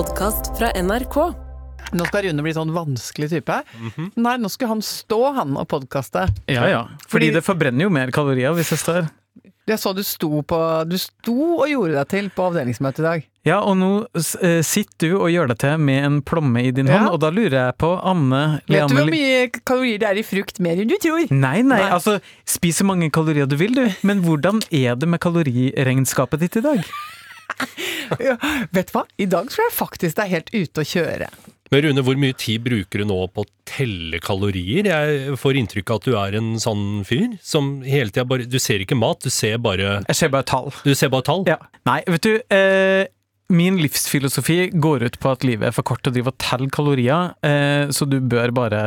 podkast fra NRK. Nå skal Rune bli sånn vanskelig type. Nei, nå skulle han stå, han, og podkaste. Ja, ja. Fordi Fordi- det forbrenner jo mer kalorier hvis jeg står. Jeg så du sto på Du sto og gjorde deg til på avdelingsmøtet i dag. Ja, og nå eh, sitter du og gjør deg til med en plomme i din Ja. hånd, og da lurer jeg på, Anne Vet du hvor mye kalorier det er i frukt? Mer enn du tror. Nei, nei, Nei. altså spis så mange kalorier du vil, du. Men hvordan er det med kaloriregnskapet ditt i dag? Ja, vet du hva? I dag tror jeg faktisk det er helt ute å kjøre. Men Rune, hvor mye tid bruker du nå på å telle kalorier? Jeg får inntrykk av at du er en sånn fyr som hele tida bare Du ser ikke mat, du ser bare Jeg ser bare tall. Du ser bare tall. Ja. Nei, vet du, eh, min livsfilosofi går ut på at livet er for kort til å drive og telle kalorier, eh, så du bør bare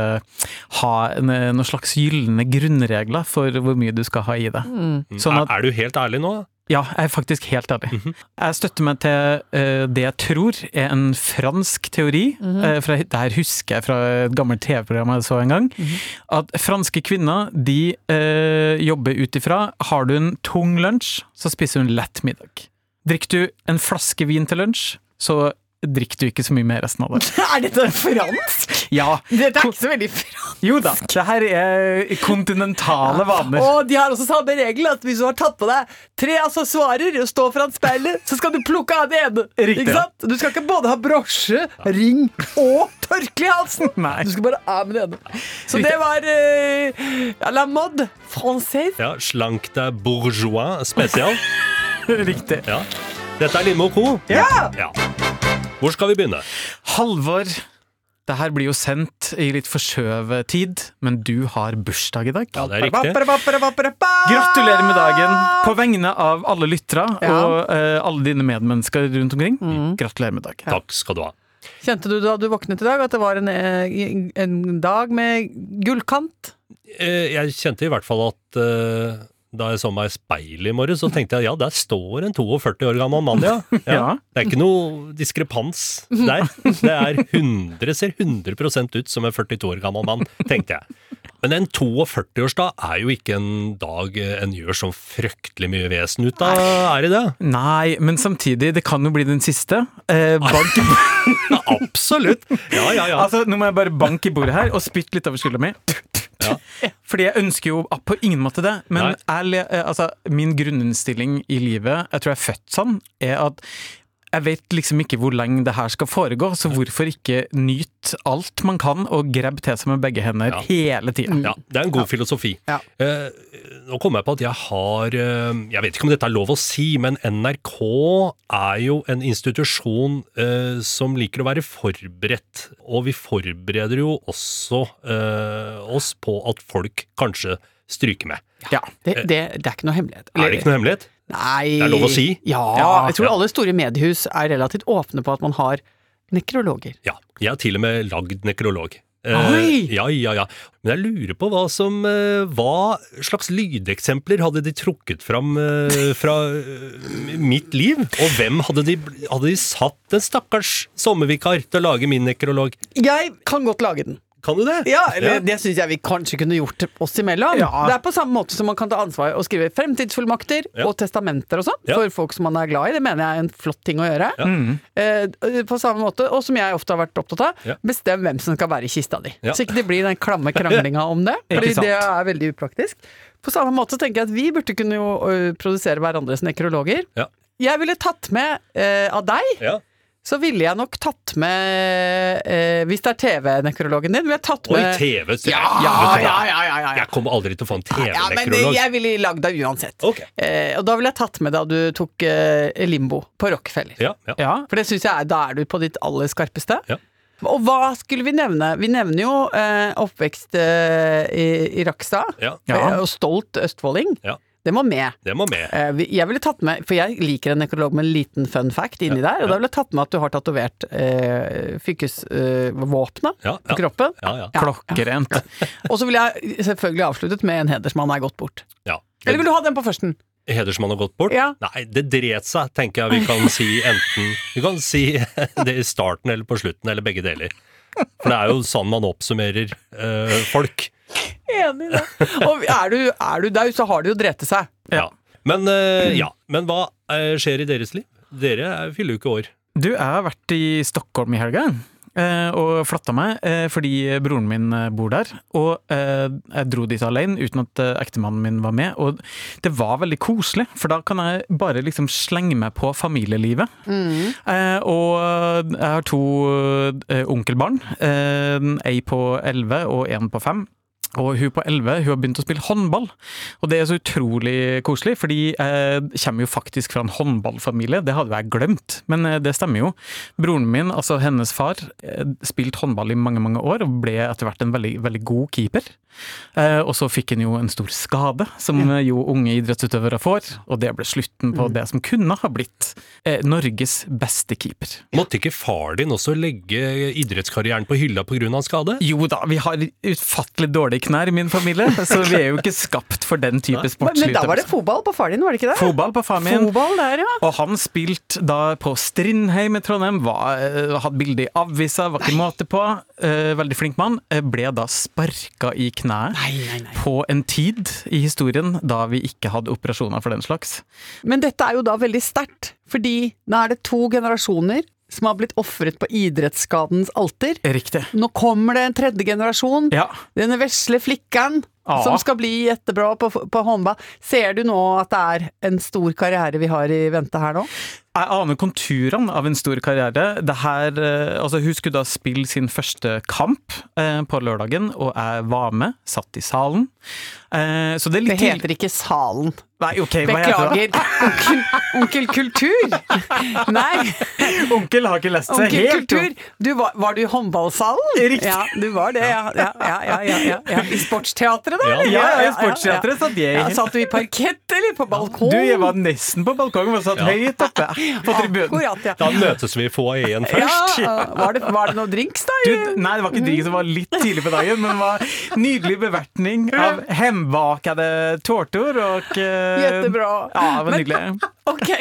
ha en, noen slags gylne grunnregler for hvor mye du skal ha i det. Sånn at er, er du helt ærlig nå? Ja, jeg er faktisk helt ærlig. Jeg støtter meg til uh, det jeg tror er en fransk teori. eh, fra, det her husker jeg fra et gammelt TV-program jeg så en gang. At franske kvinner de uh, jobber ut ifra Har du en tung lunsj, så spiser hun lett middag. Drikker du en flaske vin til lunsj, så drikker du ikke så mye med resten av det. Er dette fransk? Ja, Dette er ikke så veldig fransk. jo da. Det her er kontinentale vaner. Og de har også samme regel at hvis du har tatt på deg tre accessoirer og står foran speilet, så skal du plukke av det ene. Riktig. Ikke sant? Du skal ikke både ha brosje, ring og tørkle i halsen. Nei. Du skal bare av med det ene. Så det var uh, la mode française. Ja, Slank deg bourgeois spesial. Riktig. Ja. Dette er Lindmo Co. Ja! Ja. Hvor skal vi begynne? Halvor, det her blir jo sendt i litt forskjøvet tid, men du har bursdag i dag. Ja, det er riktig. Gratulerer med dagen på vegne av alle lyttere Ja. og eh, alle dine medmennesker rundt omkring. Gratulerer med dagen. Takk skal du ha. Kjente du da du våknet i dag at det var en, eh, en dag med gullkant? Eh, Jeg kjente i hvert fall at eh, da jeg så meg i speilet i morges, så tenkte jeg ja, der står en 42 år gammel mann, ja. Ja. Det er ikke noe diskrepans der. Det er 100, ser 100% ut som en 42 år gammel mann, tenkte jeg. Men en 42-årsdag er jo ikke en dag en gjør så fryktelig mye vesen ut av, er det det? Nei, men samtidig, det kan jo bli den siste. Eh, bank absolutt! Ja, ja, ja. Altså, Nå må jeg bare banke i bordet her og spytte litt over skuldra mi. Ja. Fordi jeg ønsker jo på ingen måte det, men le- eh, altså, min grunninnstilling i livet, jeg tror jeg er født sånn, er at jeg vet liksom ikke hvor lenge det her skal foregå, så hvorfor ikke nyte alt man kan og grabbe til seg med begge hender Ja. hele tida? Ja, det er en god filosofi. Ja. Eh, nå kommer jeg på at jeg har eh, Jeg vet ikke om dette er lov å si, men NRK er jo en institusjon eh, som liker å være forberedt. Og vi forbereder jo også eh, oss på at folk kanskje stryker med. Ja. Det, det, det er ikke noe hemmelighet. Er det ikke noe hemmelighet? Nei Det er lov å si? Ja, jeg tror alle store mediehus er relativt åpne på at man har nekrologer. Ja. Jeg har til og med lagd nekrolog. Eh, Oi! ja, ja, ja. Men jeg lurer på hva som eh, Hva slags lydeksempler hadde de trukket fram eh, fra mitt liv? Og hvem hadde de, hadde de satt en stakkars sommervikar til å lage min nekrolog? Jeg kan godt lage den. Kan du det? Ja, eller Ja. Det syns jeg vi kanskje kunne gjort oss imellom. Ja. Det er på samme måte som man kan ta ansvar og skrive fremtidsfullmakter Ja. og testamenter og sånn Ja. for folk som man er glad i. Det mener jeg er en flott ting å gjøre. Ja. Eh, på samme måte, og som jeg ofte har vært opptatt av, Ja. bestem hvem som skal være i kista di. Ja. Så ikke det blir den klamme kranglinga om det, fordi det er veldig upraktisk. På samme måte tenker jeg at vi burde kunne jo produsere hverandres nekrologer. Ja. Jeg ville tatt med eh, av deg Ja. Så ville jeg nok tatt med eh, Hvis det er TV-nekrologen din, ville jeg tatt Oi, med TV! så- ja, ja, ja, ja, ja, ja. Jeg kommer aldri til å få en ja, men TV-nekrolog. jeg ville lagd deg uansett. Ok. Eh, og da ville jeg tatt med da du tok eh, Limbo på Rockefeller. Ja, ja. Ja. For det syns jeg er, da er du på ditt aller skarpeste. Ja. Og hva skulle vi nevne? Vi nevner jo eh, oppvekst eh, i, i Rakstad, Ja. Ja. Eh, og stolt østfolding. Ja. Det må med. Det må med. Eh, Jeg ville tatt med, for jeg liker en nekrolog med en liten fun fact inni der, og da ville jeg tatt med at du har tatovert eh, fylkesvåpenet Ja, på kroppen. Ja, ja. Ja. Klokkerent. Og så ville jeg selvfølgelig avsluttet med en hedersmann er gått bort. ja. Eller vil du ha den på førsten? Hedersmann har gått bort? Ja. Nei, det dret seg, tenker jeg vi kan si enten Vi kan si det i starten eller på slutten, eller begge deler. For det er jo sånn man oppsummerer eh, folk. Enig i det. Og er du, er du daud, så har det jo drete seg. Ja. Men, eh, ja. Men hva eh, skjer i deres liv? Dere er- fyller jo ikke år. Du, jeg har vært i Stockholm i helga. Eh, Og flatta meg eh, fordi broren min eh, bor der. Og jeg dro dit alene uten at ektemannen min var med. Og det var veldig koselig, for da kan jeg bare liksom slenge meg på familielivet. Mm. Og jeg har to onkelbarn. Ei på elleve og en på fem. Og hun på 11 hun har begynt å spille håndball, og det er så utrolig koselig, fordi jeg kommer jo faktisk fra en håndballfamilie, det hadde jeg glemt, men eh, det stemmer jo. Broren min, altså hennes far, eh, spilte håndball i mange, mange år, og ble etter hvert en veldig, veldig god keeper. Eh, Og så fikk han jo en stor skade, som jo unge idrettsutøvere får, og det ble slutten på det som kunne ha blitt eh, Norges beste keeper. Måtte ikke far din også legge idrettskarrieren på hylla pga. skade? Jo da, vi har utfattelig dårlige knær i min familie, så vi er jo ikke skapt for den type Men men da var det fotball på far din, var det ikke det? Fotball på far min. Fotball der, ja. Og han spilte da på Strindheim i Trondheim, var, eh, hadde bilde i avisa, var ikke måte på. eh, veldig flink mann. ble da sparka i kneet Nei, nei, nei. på en tid i historien da vi ikke hadde operasjoner for den slags. Men dette er jo da veldig sterkt, fordi nå er det to generasjoner som har blitt ofret på idrettsskadens alter. Riktig. Nå kommer det en tredje generasjon. Ja. Denne vesle flikkeren Ja. som skal bli jettebra på, på håndball. Ser du nå at det er en stor karriere vi har i vente her nå? Jeg aner konturene av en stor karriere. Det her, eh, altså hun skulle da spille sin første kamp eh, på lørdagen, og jeg var med, satt i salen. Eh, så det er litt Det heter ikke Salen. Nei, ok, hva heter det? Beklager. Onkel, onkel Kultur? Nei, Onkel har ikke lest seg Onkel helt Kultur. Du var, var du i håndballsalen? Riktig. Ja, du var det, ja. ja, ja, ja, ja, ja, ja. I Sportsteatret, da? Ja. Ja, ja, i Sportsteatret satt jeg. Ja, satt du i parkett, eller på balkong? Du, jeg var nesten på balkongen men satt høyt oppe på tribunen. Akkurat, ja. Da møtes vi i foajeen først. Ja, var, det, var det noe drinks, da? Du, nei, det var ikke drinks, det var litt tidlig på dagen, men det var nydelig bevertning av hembakede tårter og eh, Ja, det var Men- nydelig. Ok.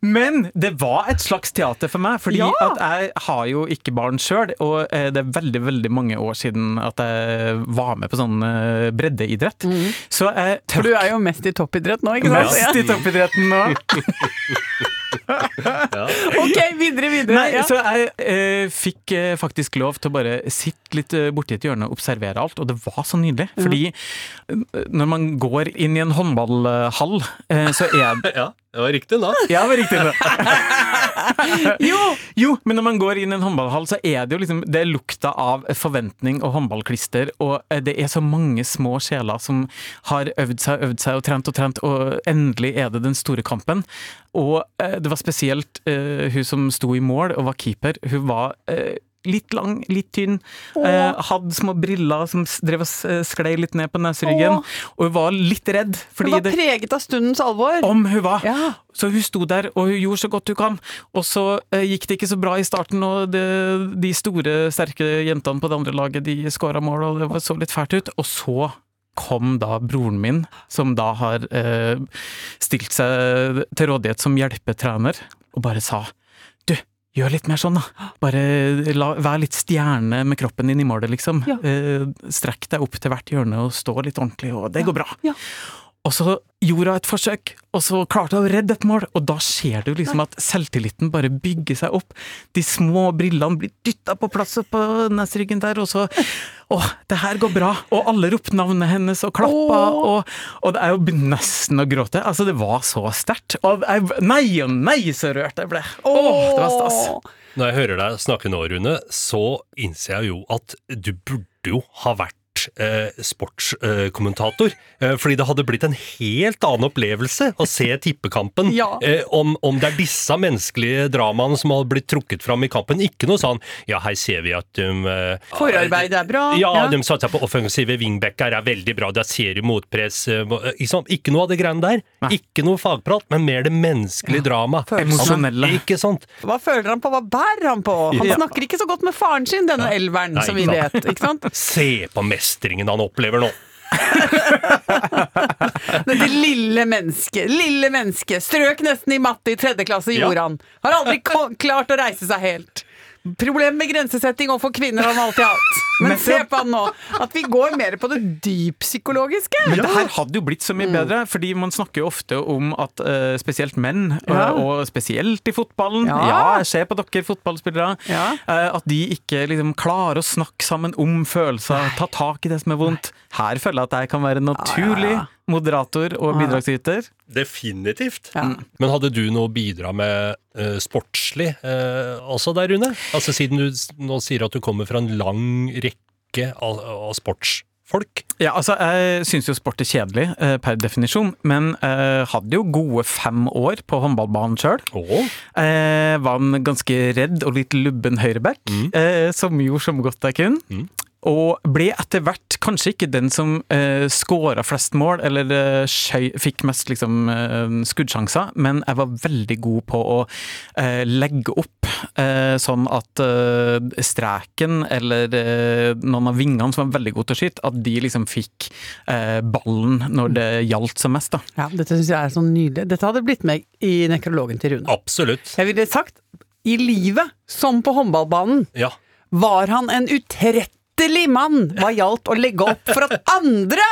Men det var et slags teater for meg, fordi Ja. at jeg har jo ikke barn sjøl, og eh, det er veldig veldig mange år siden at jeg var med på sånn breddeidrett. breddeidrett. Så jeg For du er jo mest i toppidrett nå, ikke sant? mest i toppidretten nå. Ok, videre, videre. Nei, ja. så jeg eh, fikk eh, faktisk lov til å bare sitte litt eh, borti et hjørne og observere alt, og det var så nydelig. Fordi eh, når man går inn i en håndballhall, eh, så er Ja, det var riktig da. Ja, det var riktig. da. jo, jo, men når man går inn i en håndballhall, så er det jo liksom Det er lukta av forventning og håndballklister, og eh, det er så mange små sjeler som har øvd seg og øvd seg og trent og trent, og endelig er det den store kampen. Og eh, det var spesielt uh, hun som sto i mål og var keeper. Hun var eh, litt lang, litt tynn. Eh, hadde små briller som drev og sklei litt ned på neseryggen. Åh. Og hun var litt redd. hun var det, preget av stundens alvor. om hun var. Ja. Så hun sto der, og hun gjorde så godt hun kan. Og så eh, gikk det ikke så bra i starten, og det, de store, sterke jentene på det andre laget, de skåra mål, og det så litt fælt ut. Og så kom da broren min, som da har eh, stilt seg til rådighet som hjelpetrener, og bare sa gjør litt mer sånn, da. Bare la, vær litt stjerne med kroppen din i målet, liksom. Ja. Eh, strekk deg opp til hvert hjørne og stå litt ordentlig, og det går bra. Ja. Og så gjorde hun et forsøk, og så klarte hun å redde et mål, og da ser du liksom at selvtilliten bare bygger seg opp. De små brillene blir dytta på plass på nesryggen der, og så Å, det her går bra! Og alle ropte navnet hennes og klappa, og, og det er jo nesten å gråte. Altså, det var så sterkt. Og jeg, nei og nei, så rørt jeg ble! Å, det var stas. Når jeg hører deg snakke nå, Rune, så innser jeg jo at du burde jo ha vært eh, sportskommentator. Eh, fordi det hadde blitt en helt annen opplevelse å se tippekampen. Ja. Eh, om, om det er disse menneskelige dramaene som har blitt trukket fram i kampen. Ikke noe sånn ja, her ser vi at de eh, Forarbeidet er bra. Ja, de satser på offensive wingbacker, er veldig bra. de ser du motpress. eh, Ikke, ikke noe av det greiene der. Ikke noe fagprat, men mer det menneskelige drama. Emosjonelle. Ikke sant? Hva føler han på, hva bærer han på? Han Ja. snakker ikke så godt med faren sin, denne elveren, Nei, som vi vet. ikke sant? Se på mestringen han opplever nå. Dette lille mennesket, lille mennesket. Strøk nesten i matte i tredje klasse, Ja. han. Har aldri klart å reise seg helt. Problem med grensesetting overfor kvinner har han alltid hatt. Men se på han nå! At vi går mer på det dyppsykologiske. Men det her hadde jo blitt så mye bedre, fordi man snakker jo ofte om at eh, spesielt menn, og- Ja. og spesielt i fotballen Ja. Ja, jeg ser på dere fotballspillere. Ja. eh, at de ikke liksom klarer å snakke sammen om følelser, ta tak i det som er vondt. Her føler jeg at jeg kan være en naturlig moderator og bidragsyter. Definitivt. Ja. Men hadde du noe å bidra med uh, sportslig uh, også der, Rune? Altså Siden du nå sier at du kommer fra en lang rekke av, av sportsfolk. Ja, altså, jeg syns jo sport er kjedelig, eh, per definisjon, men jeg hadde jo gode fem år på håndballbanen sjøl. Eh, var en ganske redd og litt lubben høyreback, Mm. eh, som gjorde som godt jeg kunne. Mm. Og ble etter hvert kanskje ikke den som eh, skåra flest mål, eller eh, skjøy, fikk mest liksom, eh, skuddsjanser, men jeg var veldig god på å eh, legge opp eh, sånn at eh, streken eller eh, noen av vingene som var veldig gode til å skyte, at de liksom fikk eh, ballen når det gjaldt som mest. da. Ja, dette syns jeg er så nydelig. Dette hadde blitt med i nekrologen til Rune. absolutt. Jeg ville sagt, i livet, som på håndballbanen, Ja. var han en utrettelig mann hva gjaldt å legge opp for at andre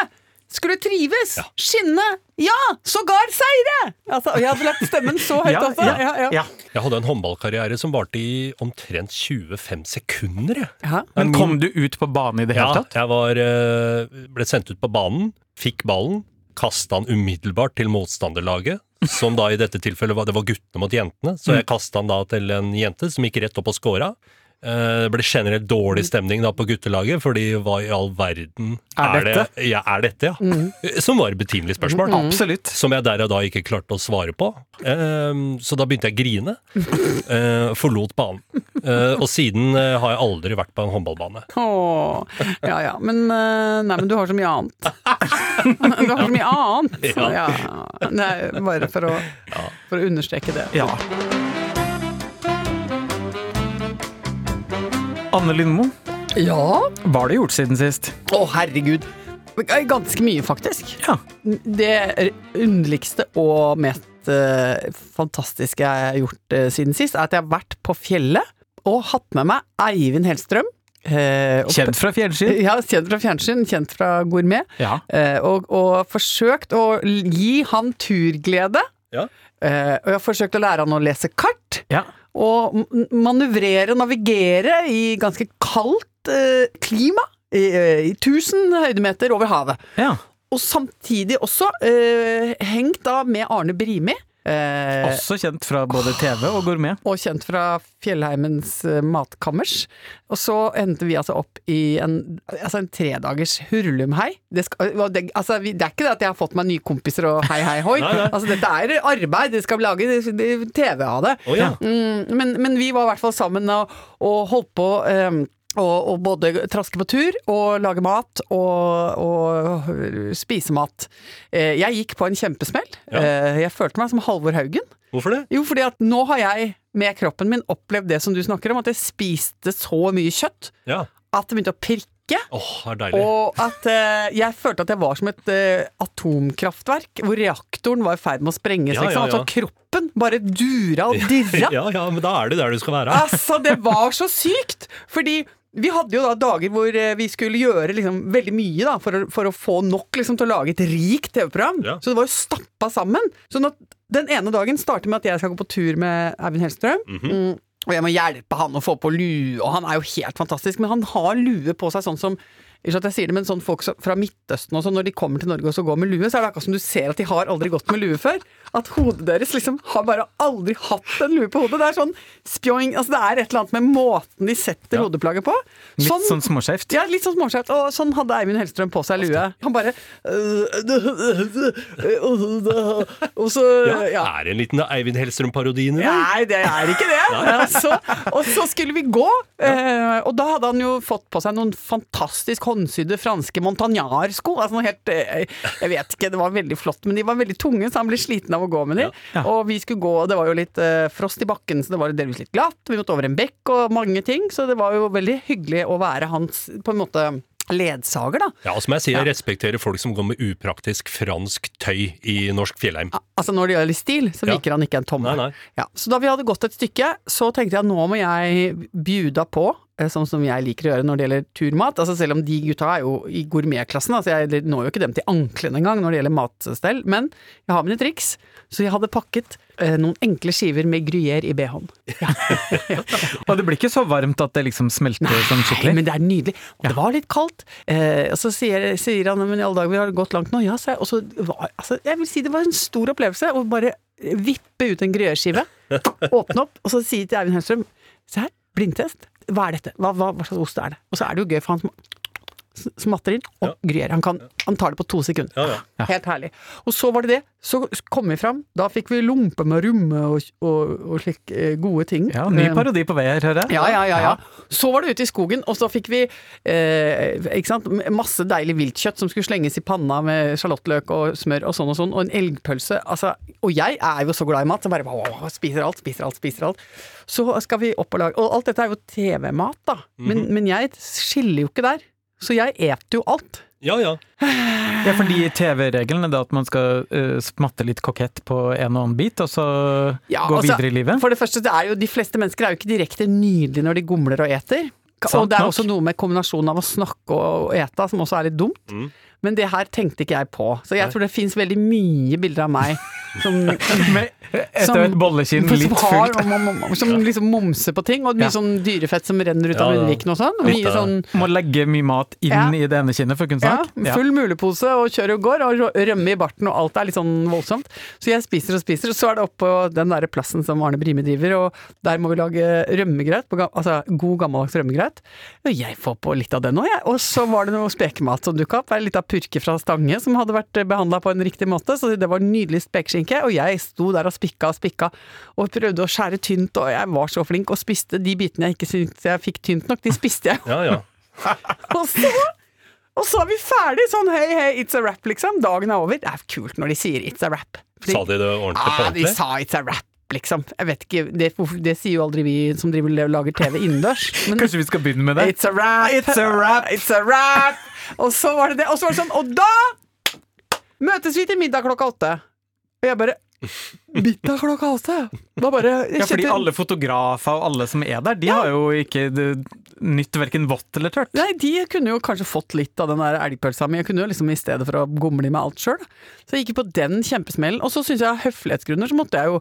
skulle trives, skinne, ja, sågar seire! Altså, jeg hadde lagt stemmen så høyt også. Ja, ja, ja. Jeg hadde en håndballkarriere som varte i omtrent 25 sekunder. jeg. Ja. Men kom du ut på banen i det hele Ja, tatt? jeg var, eh, ble sendt ut på banen, fikk ballen, kasta den umiddelbart til motstanderlaget. Som da i dette tilfellet var, det var guttene mot jentene, så jeg kasta den da til en jente som gikk rett opp og scora. Eh, Det ble generelt dårlig stemning da på guttelaget, fordi hva i all verden Er det? Ja, er dette, ja? Som var et betimelig spørsmål. Absolutt. Som jeg der og da ikke klarte å svare på. Eh, Så da begynte jeg å grine. Eh, Forlot banen. Og siden har jeg aldri vært på en håndballbane. Åh, ja ja. Men, nei, men du har så mye annet. Du har så mye annet. Ja. Ja. Nei, bare for å, for å understreke det. Ja. Anne Lindmo, Ja. hva har du gjort siden sist? Å, herregud. Ganske mye, faktisk. Ja. Det underligste og mest eh, fantastiske jeg har gjort eh, siden sist, er at jeg har vært på fjellet og hatt med meg Eivind Hellstrøm. eh, og- Kjent fra fjernsyn. Ja, kjent fra fjernsyn, kjent fra gourmet. Ja. eh, og, og forsøkt å gi han turglede. Ja. Eh, og jeg har forsøkt å lære han å lese kart. ja. Og manøvrere og navigere i ganske kaldt eh, klima. I, eh, I 1000 høydemeter over havet. ja. Og samtidig også eh, hengt da med Arne Brimi. Eh, Også kjent fra både TV og gourmet. og kjent fra Fjellheimens eh, matkammers. Og så endte vi altså opp i en, altså en tredagers hurlumhei. Det, skal, det, altså, det er ikke det at jeg har fått meg nye kompiser og hei, hei, hoi. Nei, nei. Altså, dette er arbeid, det skal lage det- det- TV av det. Oh, ja. Mm, men, men vi var i hvert fall sammen og, og holdt på eh, og, og både traske på tur og lage mat og, og spise mat. Eh, jeg gikk på en kjempesmell. Ja. Eh, jeg følte meg som Halvor Haugen. Hvorfor det? Jo, fordi at nå har jeg med kroppen min opplevd det som du snakker om, at jeg spiste så mye kjøtt Ja. at det begynte å pirke. Åh, det deilig. Og at eh, jeg følte at jeg var som et eh, atomkraftverk, hvor reaktoren var i ferd med å sprenges. Ja, ja, ja. Altså kroppen bare dura og dirra. Ja, ja, men da er du der du skal være. Altså, det var så sykt! Fordi vi hadde jo da dager hvor eh, vi skulle gjøre liksom veldig mye da, for, å, for å få nok liksom, til å lage et rikt TV-program. Ja. Så det var jo stappa sammen. Så når, den ene dagen starter med at jeg skal gå på tur med Eivind Hellstrøm. Mhm. mm, og jeg må hjelpe han å få på lue, og han er jo helt fantastisk. Men han har lue på seg sånn som ikke at jeg sier det, men sånn folk fra Midtøsten og sånn, når de kommer til Norge og så går med lue, så er det akkurat som du ser at de har aldri gått med lue før. At hodet deres liksom har bare aldri hatt en lue på hodet. Det er sånn spjoing Altså det er et eller annet med måten de setter Ja. hodeplagget på. Litt sånn småskjevt. Ja, litt sånn småskjevt. Og sånn hadde Eivind Hellstrøm på seg lue. Han bare Og så Ja. Er det en liten Eivind Hellstrøm-parodi inni? Nei, det er ikke det. Altså, og så skulle vi gå, eh, og da hadde han jo fått på seg noen fantastisk håndsydde franske montagnarsko. Altså helt eh, Jeg vet ikke, det var veldig flott, men de var veldig tunge, så han ble sliten av å gå med de. Ja. Og vi skulle gå, og det var jo litt eh, frost i bakken, så det var delvis litt glatt. Vi måtte over en bekk og mange ting, så det var jo veldig hyggelig å være hans på en måte ledsager, da. Ja, og som jeg sier, jeg respekterer folk som går med upraktisk fransk tøy i norsk fjellheim. Altså Når det gjelder stil, så Ja. liker han ikke en tomme. Nei, nei. Ja, så da vi hadde gått et stykke, så tenkte jeg nå må jeg bjuda på sånn som jeg liker å gjøre når det gjelder turmat. Altså selv om de gutta er jo i gourmetklassen, altså jeg når jo ikke dem til anklene engang når det gjelder matstell, men jeg har mine triks. Så jeg hadde pakket eh, noen enkle skiver med gruyère i behånd. Ja. Og det blir ikke så varmt at det liksom smelter sånn Nei, men det er nydelig. Og det var litt kaldt. Eh, og så sier, sier han men i alle dager, vi har gått langt nå. Ja, sa jeg. Og så var altså, Jeg vil si det var en stor opplevelse å bare vippe ut en gruyère-skive, åpne opp, og så si til Eivind Hellstrøm Se her, blindtest. Hva er dette? Hva, hva, hva slags ost er det? Og så er det jo gøy, for han sm- smatter inn, og gruyère. Han, kan- han tar det på to sekunder. Ja, ja. Helt herlig. Og så var det det. Så kom vi fram. Da fikk vi lompe med rumme og, og, og slik eh, gode ting. Ja, ny Eh, parodi på vei her, hører jeg. ja, ja, ja, ja. Så var det ute i skogen, og så fikk vi eh, ikke sant? masse deilig viltkjøtt som skulle slenges i panna med sjalottløk og smør og sånn og sånn, og en elgpølse. Altså, og jeg er jo så glad i mat, så bare wow, spiser alt, spiser alt, spiser alt. Så skal vi opp og lage Og alt dette er jo TV-mat, da. Men, men jeg skiller jo ikke der. Så jeg eter jo alt. ja, ja. Ja, fordi TV-regelen er det at man skal uh, smatte litt kokett på en og annen bit, og så Ja, gå altså, videre i livet. For det første, det er jo, de fleste mennesker er jo ikke direkte nydelige når de gomler og eter. Sant og det er nok. også noe med kombinasjonen av å snakke og ete som også er litt dumt. Mm. Men det her tenkte ikke jeg på. Så jeg tror det fins veldig mye bilder av meg som Med, etter et bollekinn som litt har- fullt. Som liksom momser på ting, og mye Ja. sånn dyrefett som renner ut av Ja, ja. munnviken og sånn. Mye sånn Må legge mye mat inn Ja. i det ene kinnet for å kunne ja, snakke. full mulepose og kjøre og går, og rømme i barten, og alt er litt sånn voldsomt. Så jeg spiser og spiser, og så er det oppå den derre plassen som Arne Brimi driver, og der må vi lage rømmegrøt, altså god gammeldags rømmegrøt. Og jeg får på litt av det nå, jeg. Og så var det noe spekemat som dukka opp, litt lita purke fra Stange som hadde vært behandla på en riktig måte, så det var nydelig spekeskinke, og jeg sto der og spikka og spikka, og prøvde å skjære tynt, og jeg var så flink, og spiste de bitene jeg ikke syntes jeg fikk tynt nok, de spiste jeg. ja, ja. Og så og så er vi ferdig! Sånn hei, hei, it's a rap, liksom. Dagen er over. Det er kult når de sier it's a rap. Fordi- Sa de det ordentlig på Ja, de sa it's a rap, liksom. Jeg vet ikke, det, det sier jo aldri vi som driver og lager TV innendørs. Kanskje vi skal begynne med det? it's a rap! It's a rap. It's a rap! Og så var det det. Og så var det sånn, og da møtes vi til middag klokka åtte. Og jeg bare Middag klokka åtte? Da bare Ja, fordi kjente- alle fotografer og alle som er der, de har jo ikke det, nytt verken vått eller tørt. Nei, de kunne jo kanskje fått litt av den der elgpølsa mi. Jeg kunne jo liksom i stedet for å gomle i meg alt sjøl. Så jeg gikk på den kjempesmellen. Og så syns jeg av høflighetsgrunner så måtte jeg jo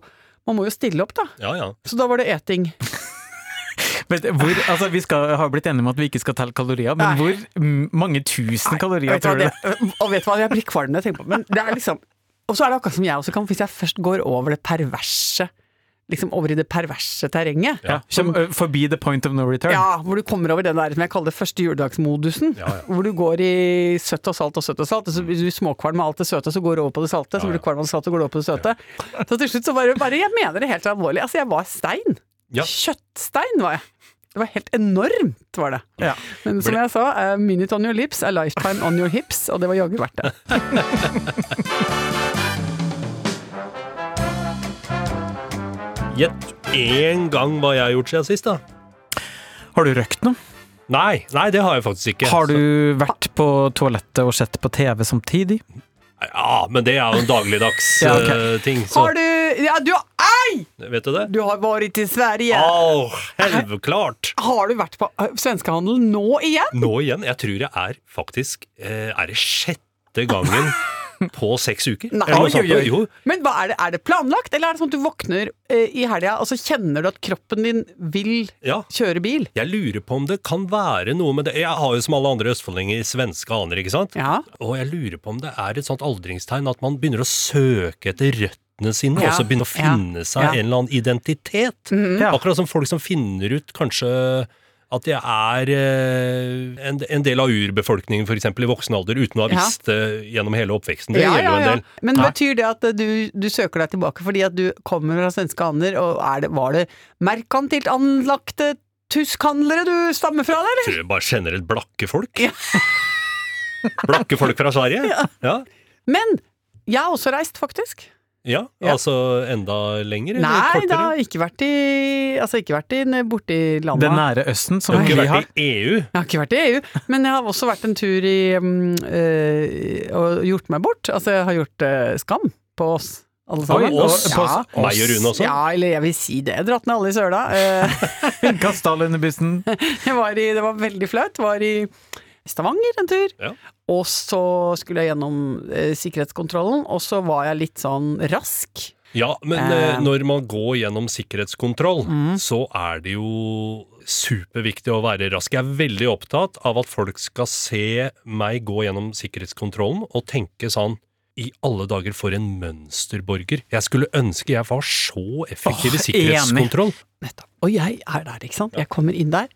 Man må jo stille opp, da. Ja, ja. Så da var det eting. Hvor, altså, vi skal, har blitt enige om at vi ikke skal telle kalorier, men Nei. hvor mange tusen kalorier du hva, tror du? det, og vet du hva, jeg blir kvalm når jeg tenker på det. Men det er liksom Og så er det akkurat som jeg også kan, hvis jeg først går over det perverse Liksom over i det perverse terrenget. Ja, som, ø, forbi the point of no return. Ja, hvor du kommer over den der som jeg kaller første juledagsmodusen. Ja, ja. Hvor du går i søtt og salt og søtt og salt. Og så blir du småkvalm med alt det søte, så går du over på det salte. Så Ja, blir du kvalm av det salte, så går du over på det søte. Så til slutt så bare, bare Jeg mener det helt alvorlig. Altså, jeg var stein. Ja. Kjøttstein var jeg. Det var helt enormt, var det. Ja. Men som jeg sa, a minute on your lips, a lifetime on your hips, og det var jaggu verdt det. Gjett én gang hva jeg har gjort siden sist, da. Har du røkt noe? Nei, nei, det har jeg faktisk ikke. Har du vært på toalettet og sett på TV samtidig? Ja, men det er jo en dagligdags Ja, ok. eh, ting. Så Har du Ja, du Ei! vet du det? Du har vært i Sverige. Å, helveklart. Har du vært på uh, svenskehandel nå igjen? Nå igjen. Jeg tror jeg er faktisk eh, Er det sjette gangen på seks uker? Nei, jo, oi. Jo, Men hva er det, er det planlagt, eller er det sånn at du våkner eh, i helga, og så kjenner du at kroppen din vil ja. kjøre bil? Jeg lurer på om det kan være noe med det Jeg har jo som alle andre østfoldinger svenske aner, ikke sant? Ja. Og jeg lurer på om det er et sånt aldringstegn at man begynner å søke etter røttene sine, Ja, og så begynner å ja, finne seg ja. en eller annen identitet. Ja. Akkurat som folk som finner ut kanskje at jeg er eh, en, en del av urbefolkningen, f.eks. i voksen alder, uten å ha Ja. visst det gjennom hele oppveksten. Det ja, gjelder ja, jo en del. Men Nei. betyr det at eh, du, du søker deg tilbake fordi at du kommer fra svenske ander, og det, var det merkantilt anlagte tyskhandlere du stammer fra, eller? Tror jeg bare generelt blakke folk. Ja. blakke folk fra Sverige? Ja. Men jeg har også reist, faktisk. Ja. Ja. Altså enda lenger, eller Nei, kortere? da har ikke vært i Altså ikke vært i borti landet. Det nære Østen, som vi har vi ikke vært i EU? Jeg har ikke vært i EU, men jeg har også vært en tur i eh, Og gjort meg bort. Altså, jeg har gjort øh, Skam på oss. alle sammen. Oi, oss? Ja. Meg og Rune også? Ja, eller jeg vil si det. Dratt ned alle i søla. Eh, Kasta alle under bussen. Jeg var i, det var veldig flaut. Var i Stavanger en tur. Ja. Og så skulle jeg gjennom eh, sikkerhetskontrollen, og så var jeg litt sånn rask. Ja, men Eh. eh, når man går gjennom sikkerhetskontroll, Mm. så er det jo superviktig å være rask. Jeg er veldig opptatt av at folk skal se meg gå gjennom sikkerhetskontrollen og tenke sånn i alle dager for en mønsterborger. Jeg skulle ønske jeg var så effektiv i sikkerhetskontroll. Nettopp. Og jeg er der, ikke sant. Jeg kommer inn der.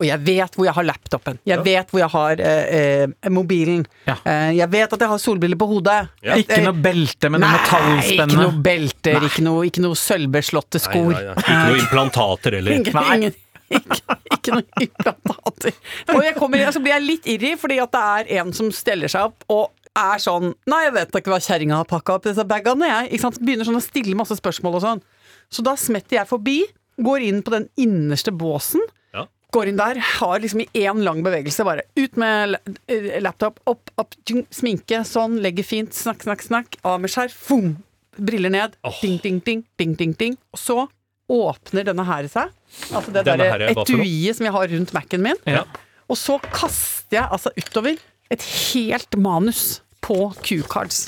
Og jeg vet hvor jeg har laptopen. Jeg vet hvor jeg har eh, eh, mobilen. Ja. Eh, jeg vet at jeg har solbriller på hodet. Ja. Ikke noe belte med noe metallspenne. ikke noe belter, ikke noe, ikke noe sølvbeslåtte skor. nei, nei. Ikke noe implantater heller. Ingen, Nei. ingen, ikke, ikke noe implantater. Og jeg kommer inn, så blir jeg litt irri, fordi at det er en som steller seg opp og er sånn Nei, jeg vet da ikke hva kjerringa har pakka opp i disse bagene, jeg. Ikke sant? Begynner sånn å stille masse spørsmål og sånn. Så da smetter jeg forbi, går inn på den innerste båsen. Går inn der, har liksom i én lang bevegelse bare ut med eh, laptop, opp, opp, sminke, sånn, legger fint, snakk, snakk, snakk, av med skjerf, fum, briller ned, Åh. ding, ding, ding, ding, ding, ding. Og så åpner denne her seg, altså det derre er etuiet som jeg har rundt Mac-en min, Ja. og så kaster jeg altså utover et helt manus på Q-cards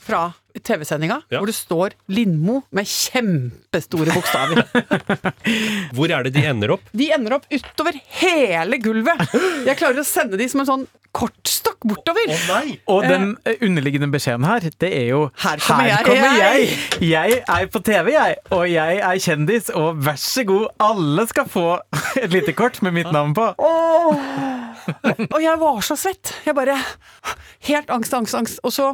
fra TV-sendinga, Ja. hvor det står Lindmo med kjempestore bokstaver. Hvor er det de ender opp? De ender opp utover hele gulvet. Jeg klarer å sende de som en sånn kortstokk bortover. nei! Og den eh, underliggende beskjeden her, det er jo Her kommer jeg, kommer jeg!» jeg! Jeg er på TV, jeg, og jeg er kjendis, og vær så god, alle skal få et lite kort med mitt navn på. Oh. Og jeg var så svett. Jeg bare Helt angst, angst, angst. Og så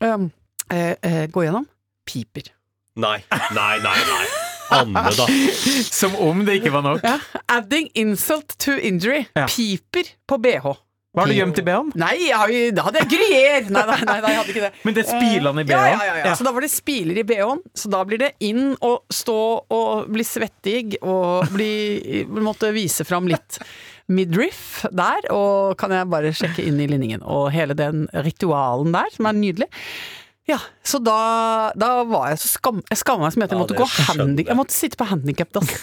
um, eh, eh, gå gjennom. Piper. Nei, nei, nei. nei. Anne, da. Som om det ikke var nok. Ja. Adding insult to injury. Ja. Piper på bh. Var du gjemt i BH-en? Nei, jeg har jo- da hadde jeg gryer! Nei, nei, nei, nei, jeg hadde ikke det. Men det er spilene i BH-en? ja, ja, ja. Så da var det spiler i BH-en. Så da blir det inn og stå og bli svettig og bli Måtte vise fram litt midriff der. Og kan jeg bare sjekke inn i linningen. Og hele den ritualen der, som er nydelig. Ja, så da, da var jeg så skam, jeg skamma meg som jeg Ja, måtte det gå skjønner jeg. Jeg måtte sitte på handikapdass.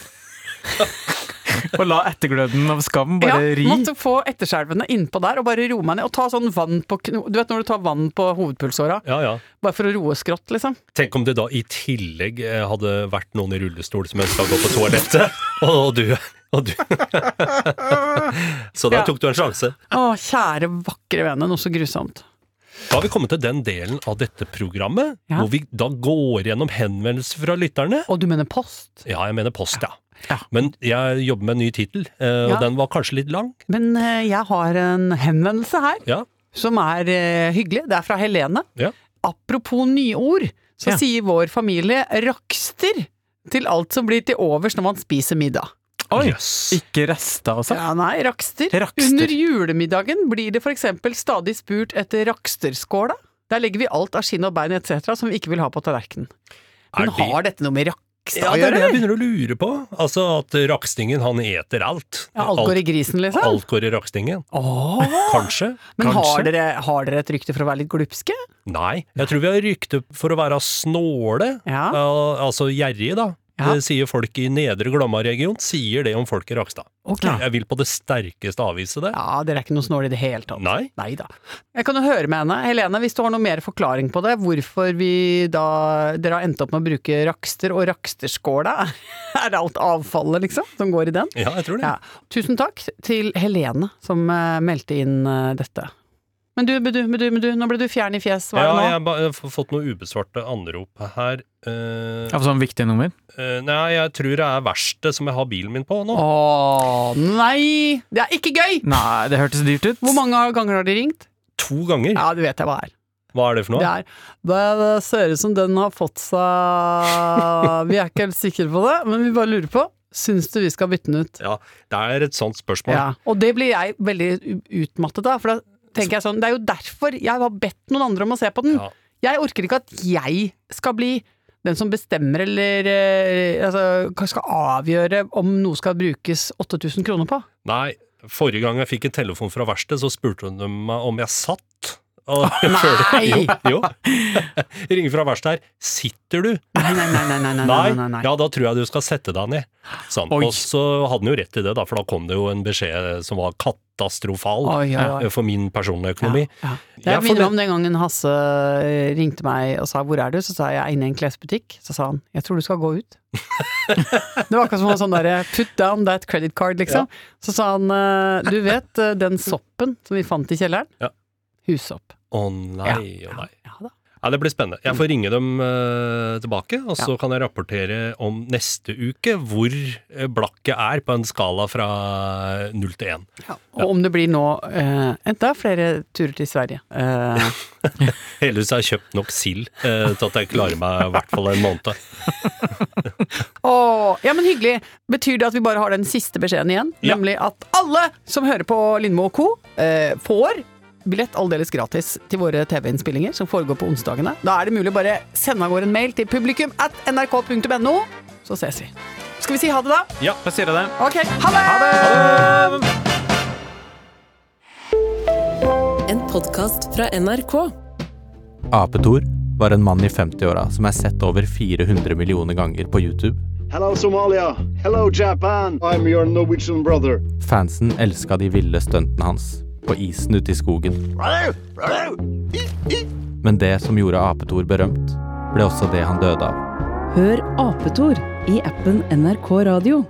Og la ettergløden av skam bare Ja, ri? måtte få etterskjelvene innpå der og bare roe meg ned. Og ta sånn vann på. Du vet når du tar vann på hovedpulsåra? Ja, ja. Bare for å roe skrått, liksom. Tenk om det da i tillegg eh, hadde vært noen i rullestol som ønska å gå på toalettet, og du, og du. Så da Ja. tok du en sjanse. Å, kjære vakre vene, noe så grusomt. Da har vi kommet til den delen av dette programmet Ja. hvor vi da går gjennom henvendelser fra lytterne. Og du mener post? Ja, jeg mener post, ja. Ja. Men jeg jobber med en ny tittel, eh, og Ja. den var kanskje litt lang. Men eh, jeg har en henvendelse her Ja. som er eh, hyggelig. Det er fra Helene. Ja. Apropos nyord, så Ja. sier vår familie rakster til alt som blir til overs når man spiser middag. Oi! yes. Ikke rester, altså? Ja, nei, rakster. Rakster. Under julemiddagen blir det eksempel stadig spurt etter raksterskåla. Der legger vi alt av skinn og bein etc. som vi ikke vil ha på tallerkenen. Men det- har dette noe med rakster? Ja, å det er det jeg begynner å lure på. Altså at rakstingen, han eter alt. Ja, alt går i grisen, liksom? alt går i rakstingen. Åh. Kanskje. Men Kanskje. har dere, har dere et rykte for å være litt glupske? Nei. Jeg tror vi har rykte for å være snåle. Ja. Ja, altså gjerrige, da. Ja. Det sier folk i Nedre Glomma-region, sier det om folk i Rakstad. Okay. Jeg vil på det sterkeste avvise det. Ja, dere er ikke noe snåle i det hele tatt. Nei. da. Jeg kan jo høre med henne. Helene, hvis du har noe mer forklaring på det, hvorfor vi da Dere har endt opp med å bruke rakster og raksterskåla. Er det alt avfallet, liksom, som går i den? Ja, jeg tror det. Ja. Tusen takk til Helene som eh, meldte inn eh, dette. Men du, men du, men du, men du, nå ble du fjern i fjes. Hva Ja, er det har Jeg, ba- jeg har fått noen ubesvarte anrop her. Uh, Av sånn viktig nummer? Uh, nei, jeg tror det er verkstedet som jeg har bilen min på nå. Åh, nei! Det er ikke gøy! Nei, det hørtes dyrt ut. Hvor mange ganger har de ringt? To ganger. Ja, det vet jeg hva er. Hva er det for noe? Det er det, det ser ut som den har fått seg Vi er ikke helt sikre på det, men vi bare lurer på. Syns du vi skal bytte den ut? Ja, det er et sånt spørsmål. Ja. Og det blir jeg veldig utmattet av, for da tenker jeg sånn Det er jo derfor jeg har bedt noen andre om å se på den. Ja. Jeg orker ikke at jeg skal bli den som bestemmer eller eh, altså, skal avgjøre om noe skal brukes 8000 kroner på. Nei, forrige gang jeg fikk en telefon fra verkstedet, så spurte hun meg om jeg satt og Nei! Jo. Ringer fra verkstedet her. 'Sitter du?' Nei nei nei, nei, nei, nei. Ja, da tror jeg du skal sette deg ned. Sånn. Og så hadde han jo rett i det, da, for da kom det jo en beskjed som var katastrofal oi, oi, oi. for min personlige økonomi. Ja, ja. Jeg minner om den gangen Hasse eh, ringte meg og sa 'hvor er du?' Så sa jeg 'jeg er inne i en klesbutikk'. Så sa han 'jeg tror du skal gå ut'. det var akkurat som en sånn derre eh, 'put down that credit card', liksom. Ja. Så sa han eh, 'du vet den soppen som vi fant i kjelleren'? Ja Hussopp. Å nei, å nei. Ja da. Ja, Det blir spennende. Jeg får ringe dem uh, tilbake, og så Ja. kan jeg rapportere om neste uke hvor eh, blakket er på en skala fra null til én. Og om det blir nå uh, enda flere turer til Sverige. Uh. Heldigvis har jeg kjøpt nok sild uh, til at jeg klarer meg i hvert fall en måned. oh, ja, men hyggelig. Betyr det at vi bare har den siste beskjeden igjen? Ja. Nemlig at alle som hører på Lindmo og co. Eh, får billett aldeles gratis til våre TV-innspillinger som foregår på onsdagene. Da er det mulig å bare sende av gårde en mail til publikum at nrk.no, så ses vi. Skal vi si ha det, da? Ja, Da sier jeg det. Ok, ha det! En podkast fra NRK. Apetor var en mann i 50-åra som er sett over 400 millioner ganger på YouTube. Hello, Somalia. Hello, Japan. I'm your Norwegian brother. Fansen elska de ville stuntene hans på isen ute i skogen. Men det som gjorde Apetor berømt, ble også det han døde av. Hør Apetor i appen NRK Radio.